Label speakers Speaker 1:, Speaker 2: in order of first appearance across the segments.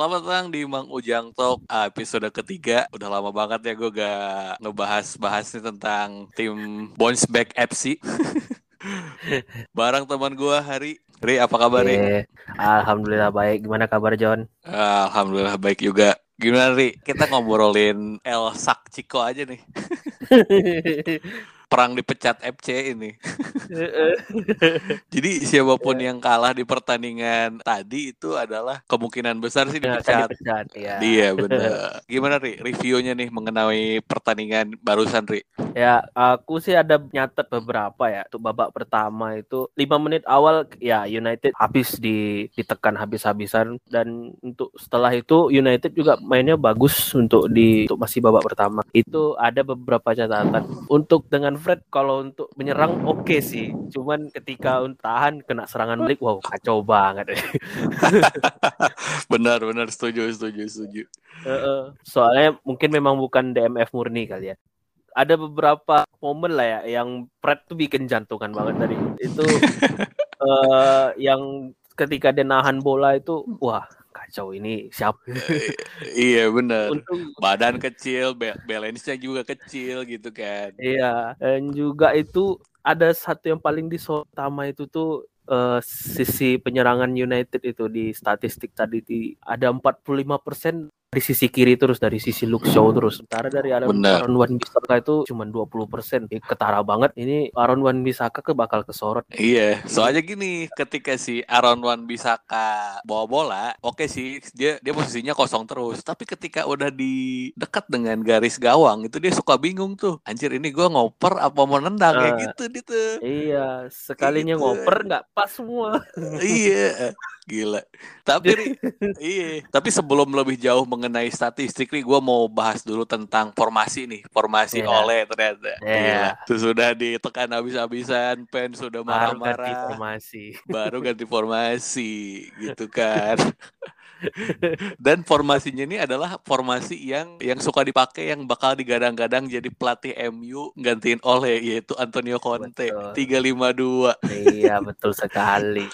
Speaker 1: Selamat datang di Mang Ujang Talk ah, episode ketiga. Udah lama banget ya gue gak ngebahas-bahas nih tentang tim Bounce Back FC. Barang teman gue Hari. Ri, apa kabar Ri?
Speaker 2: Oke, Alhamdulillah baik. Gimana kabar John?
Speaker 1: Alhamdulillah baik juga. Gimana Ri? Kita ngobrolin El Sak Ciko aja nih. Perang dipecat FC ini. Jadi siapa pun yang kalah di pertandingan tadi itu adalah kemungkinan besar sih
Speaker 2: Ya,
Speaker 1: dipecat.
Speaker 2: dipecat, ya.
Speaker 1: Iya bener. Gimana Ri? Reviewnya nih mengenai pertandingan barusan Ri?
Speaker 2: Ya, aku sih ada nyatet beberapa ya. Untuk babak pertama itu 5 menit awal ya United habis di ditekan habis-habisan dan untuk setelah itu United juga mainnya bagus untuk di untuk masih babak pertama. Itu ada beberapa catatan. Untuk dengan Fred kalau untuk menyerang oke sih. Cuman ketika tahan kena serangan balik wow kacau banget.
Speaker 1: Benar benar setuju setuju setuju.
Speaker 2: Soalnya mungkin memang bukan DMF murni kali ya. Ada beberapa momen lah ya yang Fred tuh bikin jantungan banget tadi. Itu eh yang ketika dia nahan bola itu wah kacau ini siapa
Speaker 1: iya benar.
Speaker 2: untung
Speaker 1: Badan kecil, ba- balance-nya juga kecil gitu kan.
Speaker 2: iya dan juga itu ada satu yang paling disotama itu tuh eh, sisi penyerangan United itu di statistik tadi di ada 45% dari sisi kiri terus dari sisi Luke Shaw terus sementara dari Aaron. Aaron Wan Bissaka itu cuma 20% Ini ketara banget ini Aaron Wan Bissaka ke bakal kesorot
Speaker 1: Iya, soalnya gini, ketika si Aaron Wan Bisaka bawa bola, oke sih dia dia posisinya kosong terus. Tapi ketika udah di dekat dengan garis gawang, itu dia suka bingung tuh. Anjir ini gua ngoper apa mau nendang kayak
Speaker 2: Ah.
Speaker 1: gitu gitu.
Speaker 2: iya sekalinya
Speaker 1: Gitu.
Speaker 2: ngoper nggak pas semua
Speaker 1: iya, gila. Tapi iya, tapi sebelum lebih jauh mengenai statistik nih, gua mau bahas dulu tentang formasi nih, formasi
Speaker 2: Iya.
Speaker 1: oleh ternyata.
Speaker 2: Iya.
Speaker 1: Gila. Itu sudah ditekan habis-habisan, pen sudah
Speaker 2: baru ganti
Speaker 1: marah-marah.
Speaker 2: formasi
Speaker 1: baru ganti formasi gitu kan dan formasinya ini adalah formasi yang yang suka dipakai yang bakal digadang-gadang jadi pelatih MU gantiin oleh yaitu Antonio Conte.
Speaker 2: Betul.
Speaker 1: 352
Speaker 2: iya betul sekali.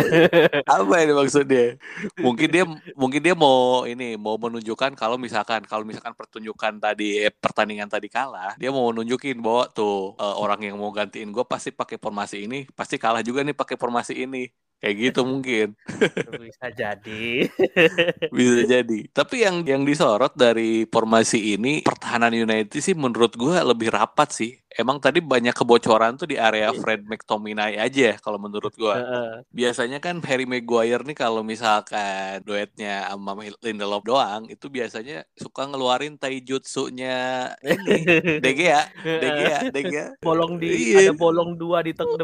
Speaker 1: Apa ini maksudnya? Mungkin dia mungkin dia mau ini mau menunjukkan kalau misalkan kalau misalkan pertunjukan tadi eh, pertandingan tadi kalah dia mau nunjukin bahwa tuh eh, orang yang mau gantiin gue pasti pakai formasi ini pasti kalah juga nih pakai formasi ini kayak gitu mungkin.
Speaker 2: Bisa jadi.
Speaker 1: Bisa jadi. Tapi yang yang disorot dari formasi ini pertahanan United sih menurut gue lebih rapat sih emang tadi banyak kebocoran tuh di area Fred McTominay aja kalau menurut
Speaker 2: Heeh.
Speaker 1: biasanya kan Harry Maguire nih kalau misalkan duetnya sama Lindelof doang itu biasanya suka ngeluarin taijutsu-nya ini De Gea, De Gea, De Gea.
Speaker 2: bolong di
Speaker 1: Iya.
Speaker 2: ada bolong dua di tengah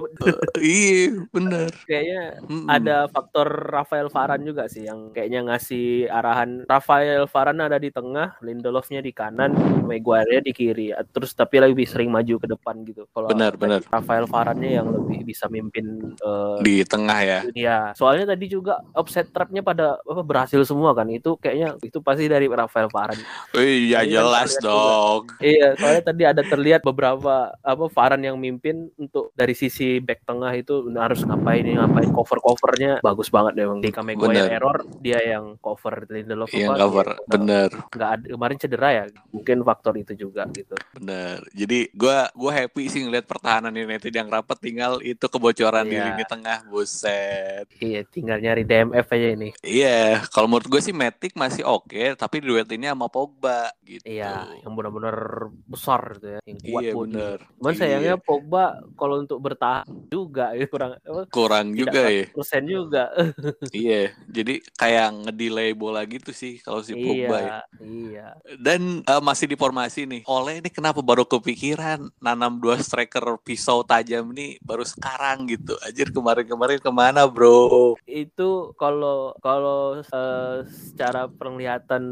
Speaker 1: Iya, bener.
Speaker 2: kayaknya ada faktor Rafael Varane juga sih yang kayaknya ngasih arahan Rafael Varane ada di tengah, Lindelofnya di kanan, Maguire di kiri. Terus tapi lebih sering maju ke depan gitu. Kalau
Speaker 1: Benar, benar.
Speaker 2: Rafael Varane yang lebih bisa mimpin eh,
Speaker 1: di tengah ya.
Speaker 2: Ya, soalnya tadi juga offset trapnya pada apa, berhasil semua kan. Itu kayaknya itu pasti dari Rafael Varane.
Speaker 1: Ya
Speaker 2: kan
Speaker 1: jelas
Speaker 2: terlihat
Speaker 1: dong.
Speaker 2: Iya, soalnya tadi ada terlihat beberapa apa Varane yang mimpin untuk dari sisi back tengah itu harus ngapain ini ngapain cover-covernya bagus banget deh Bang. Di Maguire error dia yang cover Lindelof
Speaker 1: Yang
Speaker 2: apa,
Speaker 1: cover, bener,
Speaker 2: nggak ada kemarin cedera ya. Mungkin faktor itu juga gitu.
Speaker 1: bener. Jadi gua gua happy sih ngeliat pertahanan United yang rapat tinggal itu kebocoran di
Speaker 2: Iya.
Speaker 1: lini tengah, buset.
Speaker 2: Iya, tinggal nyari DMF aja ini.
Speaker 1: Iya, kalau menurut gue sih Matic masih oke, tapi duet ini sama Pogba gitu.
Speaker 2: Iya, yang benar-benar besar gitu ya, yang kuat
Speaker 1: Iya
Speaker 2: body.
Speaker 1: bener.
Speaker 2: Cuman
Speaker 1: Iya.
Speaker 2: sayangnya Pogba kalau untuk bertahan juga ya kurang
Speaker 1: kurang
Speaker 2: tidak
Speaker 1: juga ya.
Speaker 2: 100% juga.
Speaker 1: Iya, jadi kayak ngedelay bola gitu sih kalau si Pogba ya.
Speaker 2: iya, iya.
Speaker 1: Dan eh, masih di formasi nih. Oleh ini kenapa baru kepikiran nanam dua striker pisau tajam nih baru sekarang gitu. Anjir kemarin-kemarin ke mana bro?
Speaker 2: Itu kalau kalau eh, secara penglihatan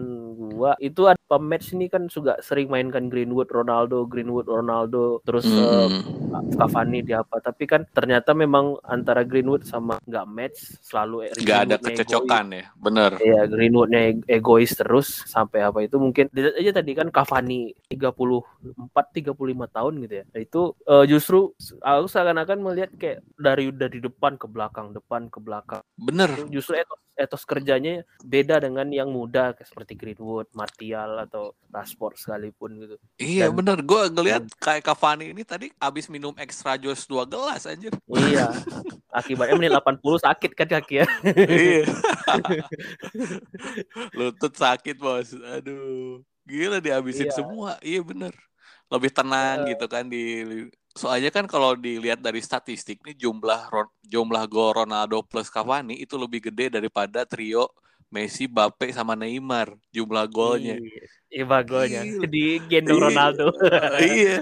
Speaker 2: gua itu ada pematch ini kan juga sering mainkan Greenwood Ronaldo, Greenwood Ronaldo terus eh,
Speaker 1: Hmm,
Speaker 2: Cavani di apa tapi kan ternyata memang antara Greenwood sama nggak match selalu
Speaker 1: nggak ada kecocokan ya, bener.
Speaker 2: Iya, Greenwoodnya eg- egois terus sampai apa itu mungkin dilihat aja tadi kan Cavani 34 35 tahun tahun gitu ya. Itu uh, justru aku seakan-akan melihat kayak dari dari depan ke belakang, depan ke belakang.
Speaker 1: Bener.
Speaker 2: Itu justru etos, etos kerjanya beda dengan yang muda kayak seperti Greenwood, Martial atau Rashford sekalipun gitu.
Speaker 1: Iya Dan, bener. Gue ngeliat hmm. kayak Cavani ini tadi abis minum extra jus dua gelas anjir.
Speaker 2: Iya. Akibatnya menit 80 sakit kan kaki ya.
Speaker 1: iya. Lutut sakit bos. Aduh. Gila dihabisin iya. semua. Iya bener. Lebih tenang uh, gitu kan di soalnya kan kalau dilihat dari statistik nih jumlah jumlah gol Ronaldo plus Cavani itu lebih gede daripada trio Messi, Bape sama Neymar jumlah golnya.
Speaker 2: Iya, iya golnya. Di gendong Ronaldo.
Speaker 1: iya.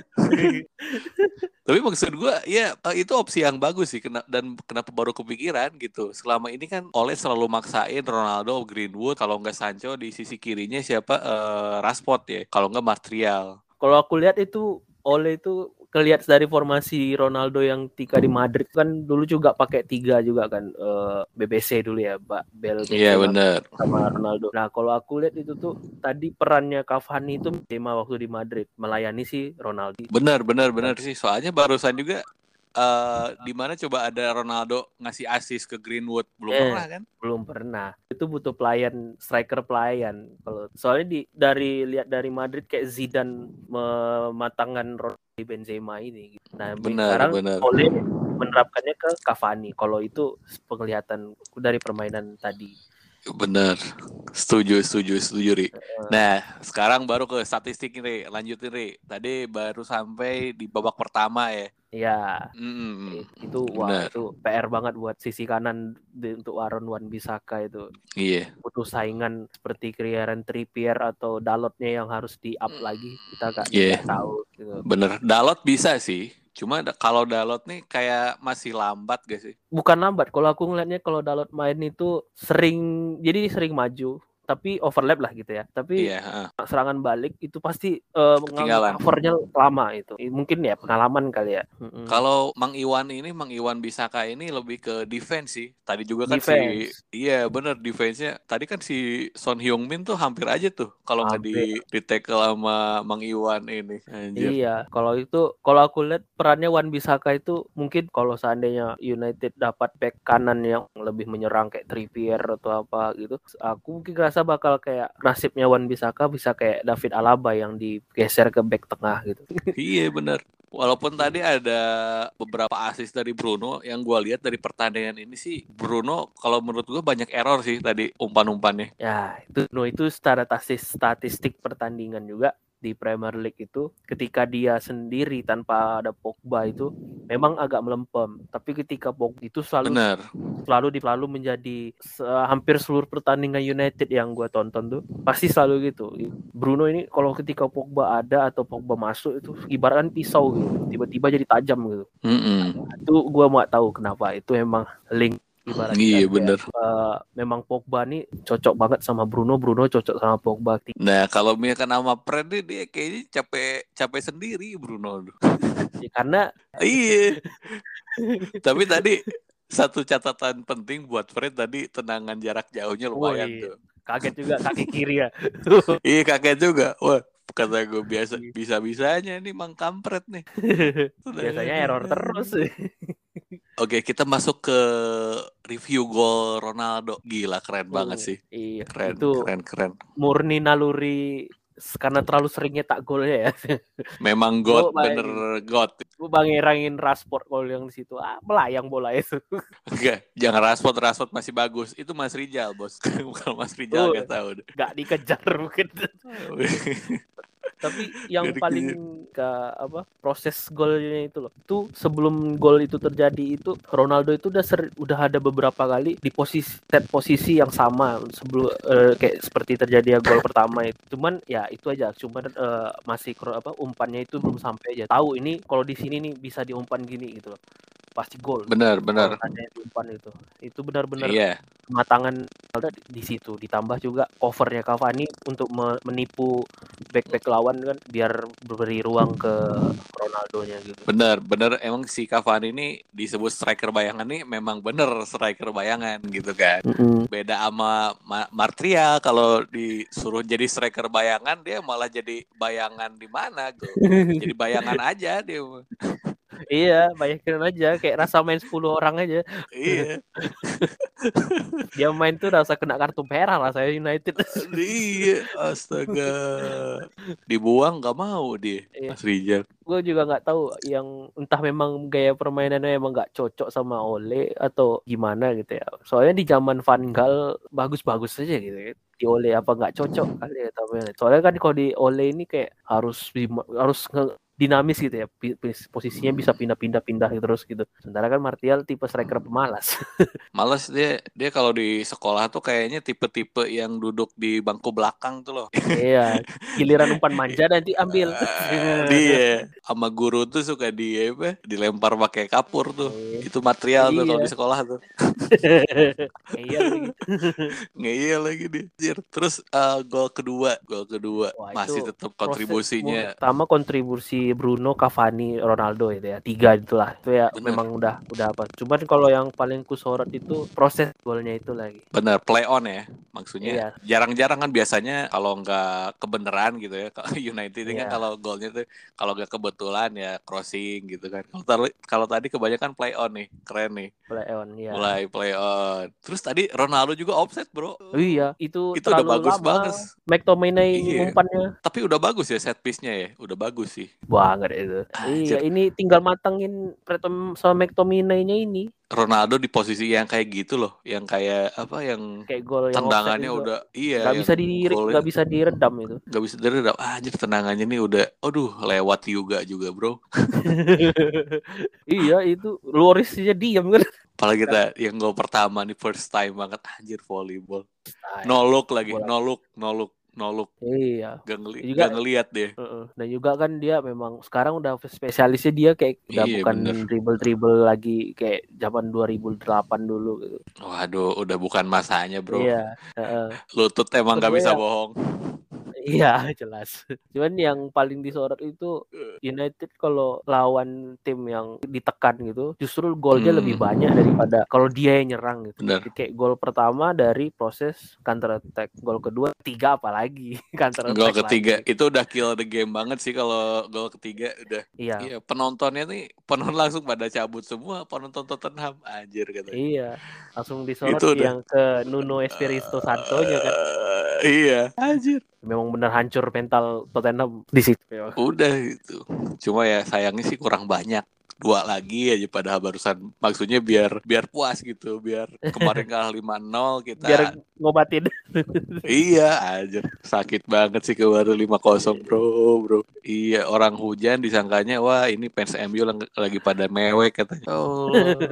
Speaker 1: Tapi maksud gue ya itu opsi yang bagus sih dan kenapa baru kepikiran gitu. Selama ini kan oleh selalu maksain Ronaldo, Greenwood, kalau nggak Sancho di sisi kirinya siapa uh, Rashford ya, kalau nggak Martial.
Speaker 2: Kalau aku lihat itu oleh itu kelihat dari formasi Ronaldo yang tiga di Madrid kan dulu juga pakai tiga juga kan uh, eh, BBC dulu ya Pak Bel
Speaker 1: Iya yeah, benar
Speaker 2: sama Ronaldo. Nah kalau aku lihat itu tuh tadi perannya Cavani itu tema waktu di Madrid melayani si Ronaldo.
Speaker 1: Benar benar benar sih soalnya barusan juga uh, di mana coba ada Ronaldo ngasih assist ke Greenwood belum eh, pernah kan?
Speaker 2: Belum pernah. Itu butuh pelayan striker pelayan. Kalau soalnya di dari lihat dari Madrid kayak Zidane mematangkan di Benzema ini. Nah benar, sekarang benar. Oleh menerapkannya ke Cavani. Kalau itu penglihatan dari permainan tadi.
Speaker 1: Bener, setuju, setuju, setuju, Ri. Nah, sekarang baru ke statistik nih, lanjutin, Ri. Tadi baru sampai di babak pertama ya.
Speaker 2: Iya. Mm, itu wah itu PR banget buat sisi kanan di, untuk Aaron Wan Bisaka itu.
Speaker 1: Iya.
Speaker 2: Butuh saingan seperti Kieran Trippier atau Dalotnya yang harus di up lagi. Kita gak, yeah. tahu.
Speaker 1: Gitu. Bener, Dalot bisa sih. Cuma kalau Dalot nih kayak masih lambat gak sih?
Speaker 2: Bukan lambat. Kalau aku ngeliatnya kalau Dalot main itu sering jadi sering maju tapi overlap lah gitu ya. Tapi yeah, uh. serangan balik itu pasti uh, covernya lama itu. Mungkin ya pengalaman kali ya.
Speaker 1: Mm-hmm. Kalau Mang Iwan ini Mang Iwan Bisaka ini lebih ke defense sih. Tadi juga kan defense. si iya bener defense-nya. Tadi kan si Son Hyung Min tuh hampir aja tuh kalau nggak di di tackle sama Mang Iwan ini.
Speaker 2: Anjir. Iya, kalau itu kalau aku lihat perannya Wan Bisaka itu mungkin kalau seandainya United dapat back kanan yang lebih menyerang kayak Trippier atau apa gitu, aku mungkin rasa bakal kayak nasibnya Wan Bisaka bisa kayak David Alaba yang digeser ke back tengah gitu.
Speaker 1: iya benar. Walaupun tadi ada beberapa asis dari Bruno yang gue lihat dari pertandingan ini sih Bruno kalau menurut gue banyak error sih tadi umpan-umpannya.
Speaker 2: Ya itu Bruno itu secara statistik pertandingan juga di Premier League itu ketika dia sendiri tanpa ada Pogba itu memang agak melempem tapi ketika Pogba itu selalu Benar. selalu di selalu menjadi hampir seluruh pertandingan United yang gue tonton tuh pasti selalu gitu Bruno ini kalau ketika Pogba ada atau Pogba masuk itu ibaratkan pisau gitu tiba-tiba jadi tajam gitu mm -hmm. itu gue mau tahu kenapa itu emang link
Speaker 1: ibaratnya iya bener.
Speaker 2: uh, memang Pogba nih cocok banget sama Bruno Bruno cocok sama Pogba.
Speaker 1: Nah kalau misalkan sama Fred nih dia kayaknya capek capek sendiri Bruno
Speaker 2: ya, karena
Speaker 1: iya. Tapi tadi satu catatan penting buat Fred tadi tenangan jarak jauhnya lumayan
Speaker 2: iya.
Speaker 1: tuh.
Speaker 2: kaget juga kaki kiri ya.
Speaker 1: Iya kaget juga. Wah kata gue biasa bisa bisanya nih mang kampret nih.
Speaker 2: Biasanya error terus
Speaker 1: Oke, kita masuk ke review gol Ronaldo. Gila, keren banget sih.
Speaker 2: Iya,
Speaker 1: keren, itu keren, keren.
Speaker 2: Murni naluri karena terlalu seringnya tak golnya ya.
Speaker 1: Memang god, bener god.
Speaker 2: Gue bangirangin Rashford gol yang di situ. Ah, melayang bola itu.
Speaker 1: Enggak, jangan Rashford, Rashford masih bagus. Itu Mas Rijal, Bos. Bukan Mas Rijal, oh, gak tahu.
Speaker 2: Gak dikejar mungkin. Tapi yang paling ke apa proses golnya itu loh. Itu sebelum gol itu terjadi itu Ronaldo itu udah ser, udah ada beberapa kali di posisi set posisi yang sama sebelum uh, kayak seperti terjadi ya gol pertama itu. Cuman ya itu aja cuman uh, masih apa umpannya itu belum sampai aja. Tahu ini kalau di sini nih bisa diumpan gini gitu loh pasti gol.
Speaker 1: Benar, benar.
Speaker 2: Umpan itu. Itu benar-benar
Speaker 1: Iya,
Speaker 2: kematangan di- di situ ditambah juga covernya Cavani untuk me- menipu back-back lawan kan biar beri ruang ke Ronaldo-nya gitu.
Speaker 1: benar, benar. Emang si Cavani ini disebut striker bayangan nih memang bener striker bayangan gitu kan.
Speaker 2: Mm-mm.
Speaker 1: Beda sama Ma- Martial kalau disuruh jadi striker bayangan dia malah jadi bayangan di mana gitu. Jadi bayangan aja dia.
Speaker 2: Iya, bayangin aja kayak rasa main 10 orang aja.
Speaker 1: Iya.
Speaker 2: Dia main tuh rasa kena kartu merah lah saya United.
Speaker 1: iya, astaga. Dibuang nggak mau dia,
Speaker 2: Iya.
Speaker 1: Mas Rijal.
Speaker 2: gue juga nggak tahu yang entah memang gaya permainannya emang nggak cocok sama Ole atau gimana gitu ya. Soalnya di zaman Van Gaal bagus-bagus aja gitu ya. Di Ole apa nggak cocok kali ya tapi soalnya kan kalau di Ole ini kayak harus harus nge- dinamis gitu ya posisinya bisa pindah-pindah pindah terus gitu. Sementara kan Martial tipe striker pemalas.
Speaker 1: Males dia dia kalau di sekolah tuh kayaknya tipe-tipe yang duduk di bangku belakang tuh loh.
Speaker 2: iya giliran umpan manja nanti ambil.
Speaker 1: Dia sama guru tuh suka di apa? Dilempar pakai kapur tuh.
Speaker 2: Iya.
Speaker 1: Itu material tuh kalau
Speaker 2: Iya.
Speaker 1: di sekolah tuh.
Speaker 2: iya lagi.
Speaker 1: Ngeyel lagi dia. Terus eh, gol kedua, gol kedua
Speaker 2: Wah,
Speaker 1: masih tetap kontribusinya.
Speaker 2: pertama kontribusi Bruno, Cavani, Ronaldo itu ya tiga itulah itu ya
Speaker 1: Bener.
Speaker 2: memang udah udah apa. Cuman kalau yang paling kusorot itu proses golnya itu lagi.
Speaker 1: Bener, play on ya. Maksudnya
Speaker 2: Iya.
Speaker 1: jarang-jarang kan biasanya kalau nggak kebenaran gitu ya. Kalau United ini kan
Speaker 2: Iya.
Speaker 1: kalau golnya tuh kalau nggak kebetulan ya crossing gitu kan. Kalau kalau tadi kebanyakan play on nih, keren nih.
Speaker 2: Play on ya.
Speaker 1: Mulai play on. Terus tadi Ronaldo juga offset, Bro.
Speaker 2: Oh iya, itu,
Speaker 1: Itu udah bagus
Speaker 2: lama.
Speaker 1: banget.
Speaker 2: McTominay
Speaker 1: Iya.
Speaker 2: umpannya
Speaker 1: Tapi udah bagus ya set piece-nya ya. Udah bagus sih.
Speaker 2: banget itu.
Speaker 1: Anjir.
Speaker 2: Iya, ini tinggal matangin Pretom sama McTominay-nya ini
Speaker 1: Ronaldo di posisi yang kayak gitu loh, yang kayak apa yang
Speaker 2: kayak gol yang
Speaker 1: tendangannya
Speaker 2: juga.
Speaker 1: udah iya
Speaker 2: nggak
Speaker 1: yang
Speaker 2: bisa di
Speaker 1: golnya
Speaker 2: nggak bisa diredam itu.
Speaker 1: nggak bisa diredam. Ah, anjir tendangannya nih udah aduh lewat juga juga bro.
Speaker 2: Iya itu Lorisnya diam kan.
Speaker 1: apalagi kita yang gol pertama nih first time banget. Anjir volleyball. No look lagi no look no look no look
Speaker 2: Iya.
Speaker 1: gak, ngeli
Speaker 2: Juga-
Speaker 1: gak ngeliat deh
Speaker 2: Heeh. Dan juga kan dia memang sekarang udah spesialisnya dia kayak udah
Speaker 1: Iya,
Speaker 2: bukan dribble dribble lagi kayak zaman 2008 dulu gitu.
Speaker 1: waduh udah bukan masanya bro
Speaker 2: Iya. heeh.
Speaker 1: lutut emang gak bisa
Speaker 2: ya-
Speaker 1: bohong
Speaker 2: Iya jelas. Cuman yang paling disorot itu United kalau lawan tim yang ditekan gitu, justru golnya
Speaker 1: Hmm.
Speaker 2: lebih banyak daripada kalau dia yang nyerang gitu.
Speaker 1: Bener.
Speaker 2: Jadi kayak gol pertama dari proses counter attack, gol kedua tiga apalagi counter attack.
Speaker 1: gol ketiga
Speaker 2: lagi.
Speaker 1: itu udah kill the game banget sih kalau gol ketiga udah
Speaker 2: Iya.
Speaker 1: Iya, penontonnya nih penonton langsung pada cabut semua penonton Tottenham anjir katanya.
Speaker 2: Iya, langsung disorot
Speaker 1: Itu udah.
Speaker 2: yang ke Nuno Espirito Santo-nya kan.
Speaker 1: Eh, iya, anjir.
Speaker 2: Memang bener hancur mental Tottenham di situ.
Speaker 1: Udah itu. Cuma ya sayangnya sih kurang banyak. Dua lagi aja pada barusan maksudnya biar biar puas gitu, biar kemarin kalah 5-0 kita
Speaker 2: Biar ngobatin.
Speaker 1: iya anjir. Sakit banget sih kemarin 5-0, Bro, Bro. Iya, orang hujan disangkanya wah ini fans MU lagi pada mewek katanya. Oh.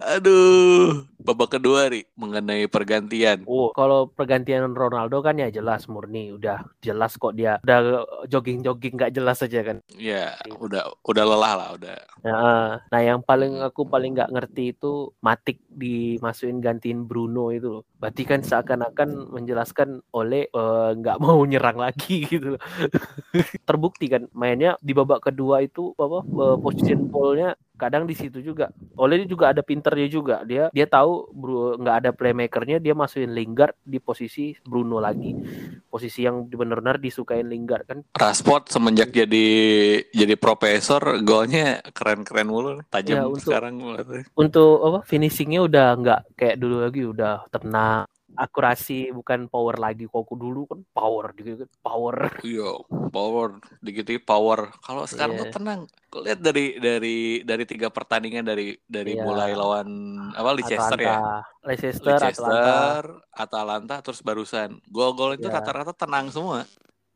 Speaker 1: Aduh, babak kedua nih mengenai pergantian.
Speaker 2: Oh, kalau pergantian Ronaldo kan ya jelas murni, udah jelas kok dia udah jogging-jogging nggak jelas aja kan.
Speaker 1: Ya, udah udah lelah lah, udah.
Speaker 2: Nah, nah yang paling aku paling nggak ngerti itu Matik dimasukin gantiin Bruno itu loh. Berarti kan seakan-akan menjelaskan oleh eh, nggak mau nyerang lagi gitu. loh. Terbukti kan mainnya di babak kedua itu apa eh, position ball-nya kadang di situ juga. Oleh juga ada pinternya juga. Dia dia tahu nggak ada playmakernya, dia masukin Lingard di posisi Bruno lagi. Posisi yang benar-benar disukain Lingard kan.
Speaker 1: Rashford semenjak jadi jadi profesor, golnya keren-keren mulu, tajam
Speaker 2: Ya, untuk-
Speaker 1: sekarang.
Speaker 2: untuk apa finishingnya udah nggak kayak dulu lagi udah tenang akurasi bukan power lagi kok dulu kan power kan power
Speaker 1: Iya, power, dikit power. Kalau sekarang
Speaker 2: Iya.
Speaker 1: tuh tenang. Kau lihat dari dari dari tiga pertandingan dari dari
Speaker 2: Iya.
Speaker 1: mulai lawan apa Leicester ya,
Speaker 2: Atlanta Leicester, Atlanta
Speaker 1: Leicester, Atalanta, terus barusan gol-gol itu
Speaker 2: Iya.
Speaker 1: rata-rata tenang semua.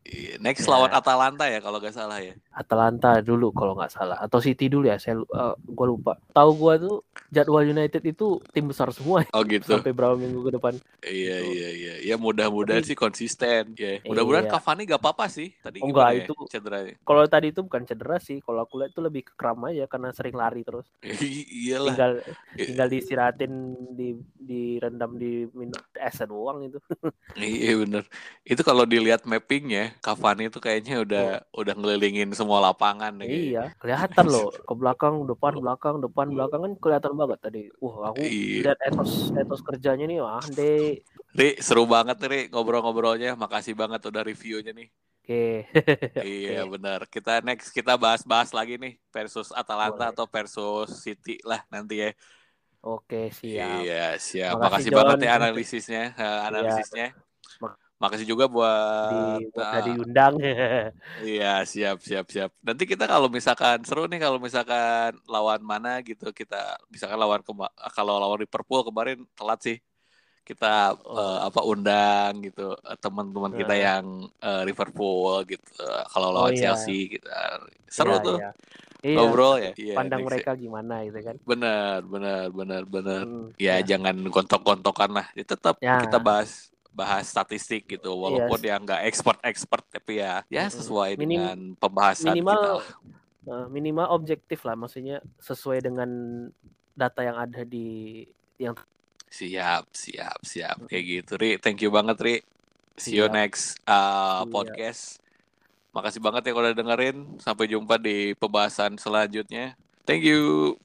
Speaker 1: Iya, Next
Speaker 2: Iya.
Speaker 1: lawan Atalanta ya kalau gak salah ya.
Speaker 2: Atalanta dulu kalau nggak salah. Atau City dulu ya saya uh, gue lupa. Tahu gue tuh jadwal United itu tim besar semua
Speaker 1: oh gitu.
Speaker 2: sampai berapa minggu ke depan.
Speaker 1: Iya
Speaker 2: Gitu.
Speaker 1: iya iya. Ya mudah-mudahan sih konsisten. Ya mudah-mudahan
Speaker 2: Iya.
Speaker 1: Cavani gak apa-apa sih. Tadi
Speaker 2: Oh, enggak,
Speaker 1: ya
Speaker 2: itu-
Speaker 1: cederanya?
Speaker 2: kalau tadi itu bukan cedera sih. Kalau aku lihat itu lebih ke kram aja karena sering lari terus.
Speaker 1: Iyalah.
Speaker 2: Tinggal
Speaker 1: Iya.
Speaker 2: tinggal diistirahatin di direndam di minum es doang itu.
Speaker 1: Iya bener. Itu kalau dilihat mappingnya, Cavani itu kayaknya udah udah ngelilingin semua lapangan nih.
Speaker 2: iya kelihatan loh ke belakang depan belakang depan belakang kan kelihatan banget tadi wah aku
Speaker 1: Iya.
Speaker 2: lihat etos etos kerjanya nih wah deh
Speaker 1: Ri, seru banget nih Ri, ngobrol-ngobrolnya. Makasih banget udah reviewnya nih.
Speaker 2: oke
Speaker 1: Iya benar. Kita next kita bahas-bahas lagi nih versus Atalanta
Speaker 2: Boleh.
Speaker 1: atau versus City lah nanti ya.
Speaker 2: oke siap
Speaker 1: Iya siap.
Speaker 2: Makasih,
Speaker 1: Makasih, banget ya analisisnya, eh, analisisnya.
Speaker 2: Mak-
Speaker 1: Makasih juga buat
Speaker 2: di udah
Speaker 1: ah,
Speaker 2: diundang
Speaker 1: Iya siap siap siap. Nanti kita kalau misalkan seru nih kalau misalkan lawan mana gitu kita misalkan lawan kalau lawan Liverpool kemarin telat sih kita
Speaker 2: Oh.
Speaker 1: eh, apa undang gitu eh, teman-teman kita
Speaker 2: Nah.
Speaker 1: yang eh, Liverpool gitu. Kalau
Speaker 2: Oh,
Speaker 1: lawan
Speaker 2: iya.
Speaker 1: Chelsea gitu. seru
Speaker 2: Iya,
Speaker 1: tuh
Speaker 2: iya. Iya,
Speaker 1: ngobrol ya. Iya,
Speaker 2: pandang
Speaker 1: next
Speaker 2: mereka gimana gitu kan
Speaker 1: ya. Benar benar benar benar.
Speaker 2: Hmm,
Speaker 1: Ya, jangan gontok-gontokan lah. Ya, tetap
Speaker 2: Ya.
Speaker 1: kita bahas bahas statistik gitu walaupun
Speaker 2: Iya.
Speaker 1: ya nggak expert expert tapi ya ya sesuai
Speaker 2: Minim-
Speaker 1: dengan pembahasan
Speaker 2: minimal
Speaker 1: kita lah.
Speaker 2: eh, minimal objektif lah maksudnya sesuai dengan data yang ada di yang
Speaker 1: Siap, siap, siap. Kayak gitu, Ri. Thank you banget, Ri. See you
Speaker 2: Siap.
Speaker 1: next uh,
Speaker 2: Siap.
Speaker 1: podcast. Makasih banget ya kalau udah dengerin. Sampai jumpa di pembahasan selanjutnya. Thank you.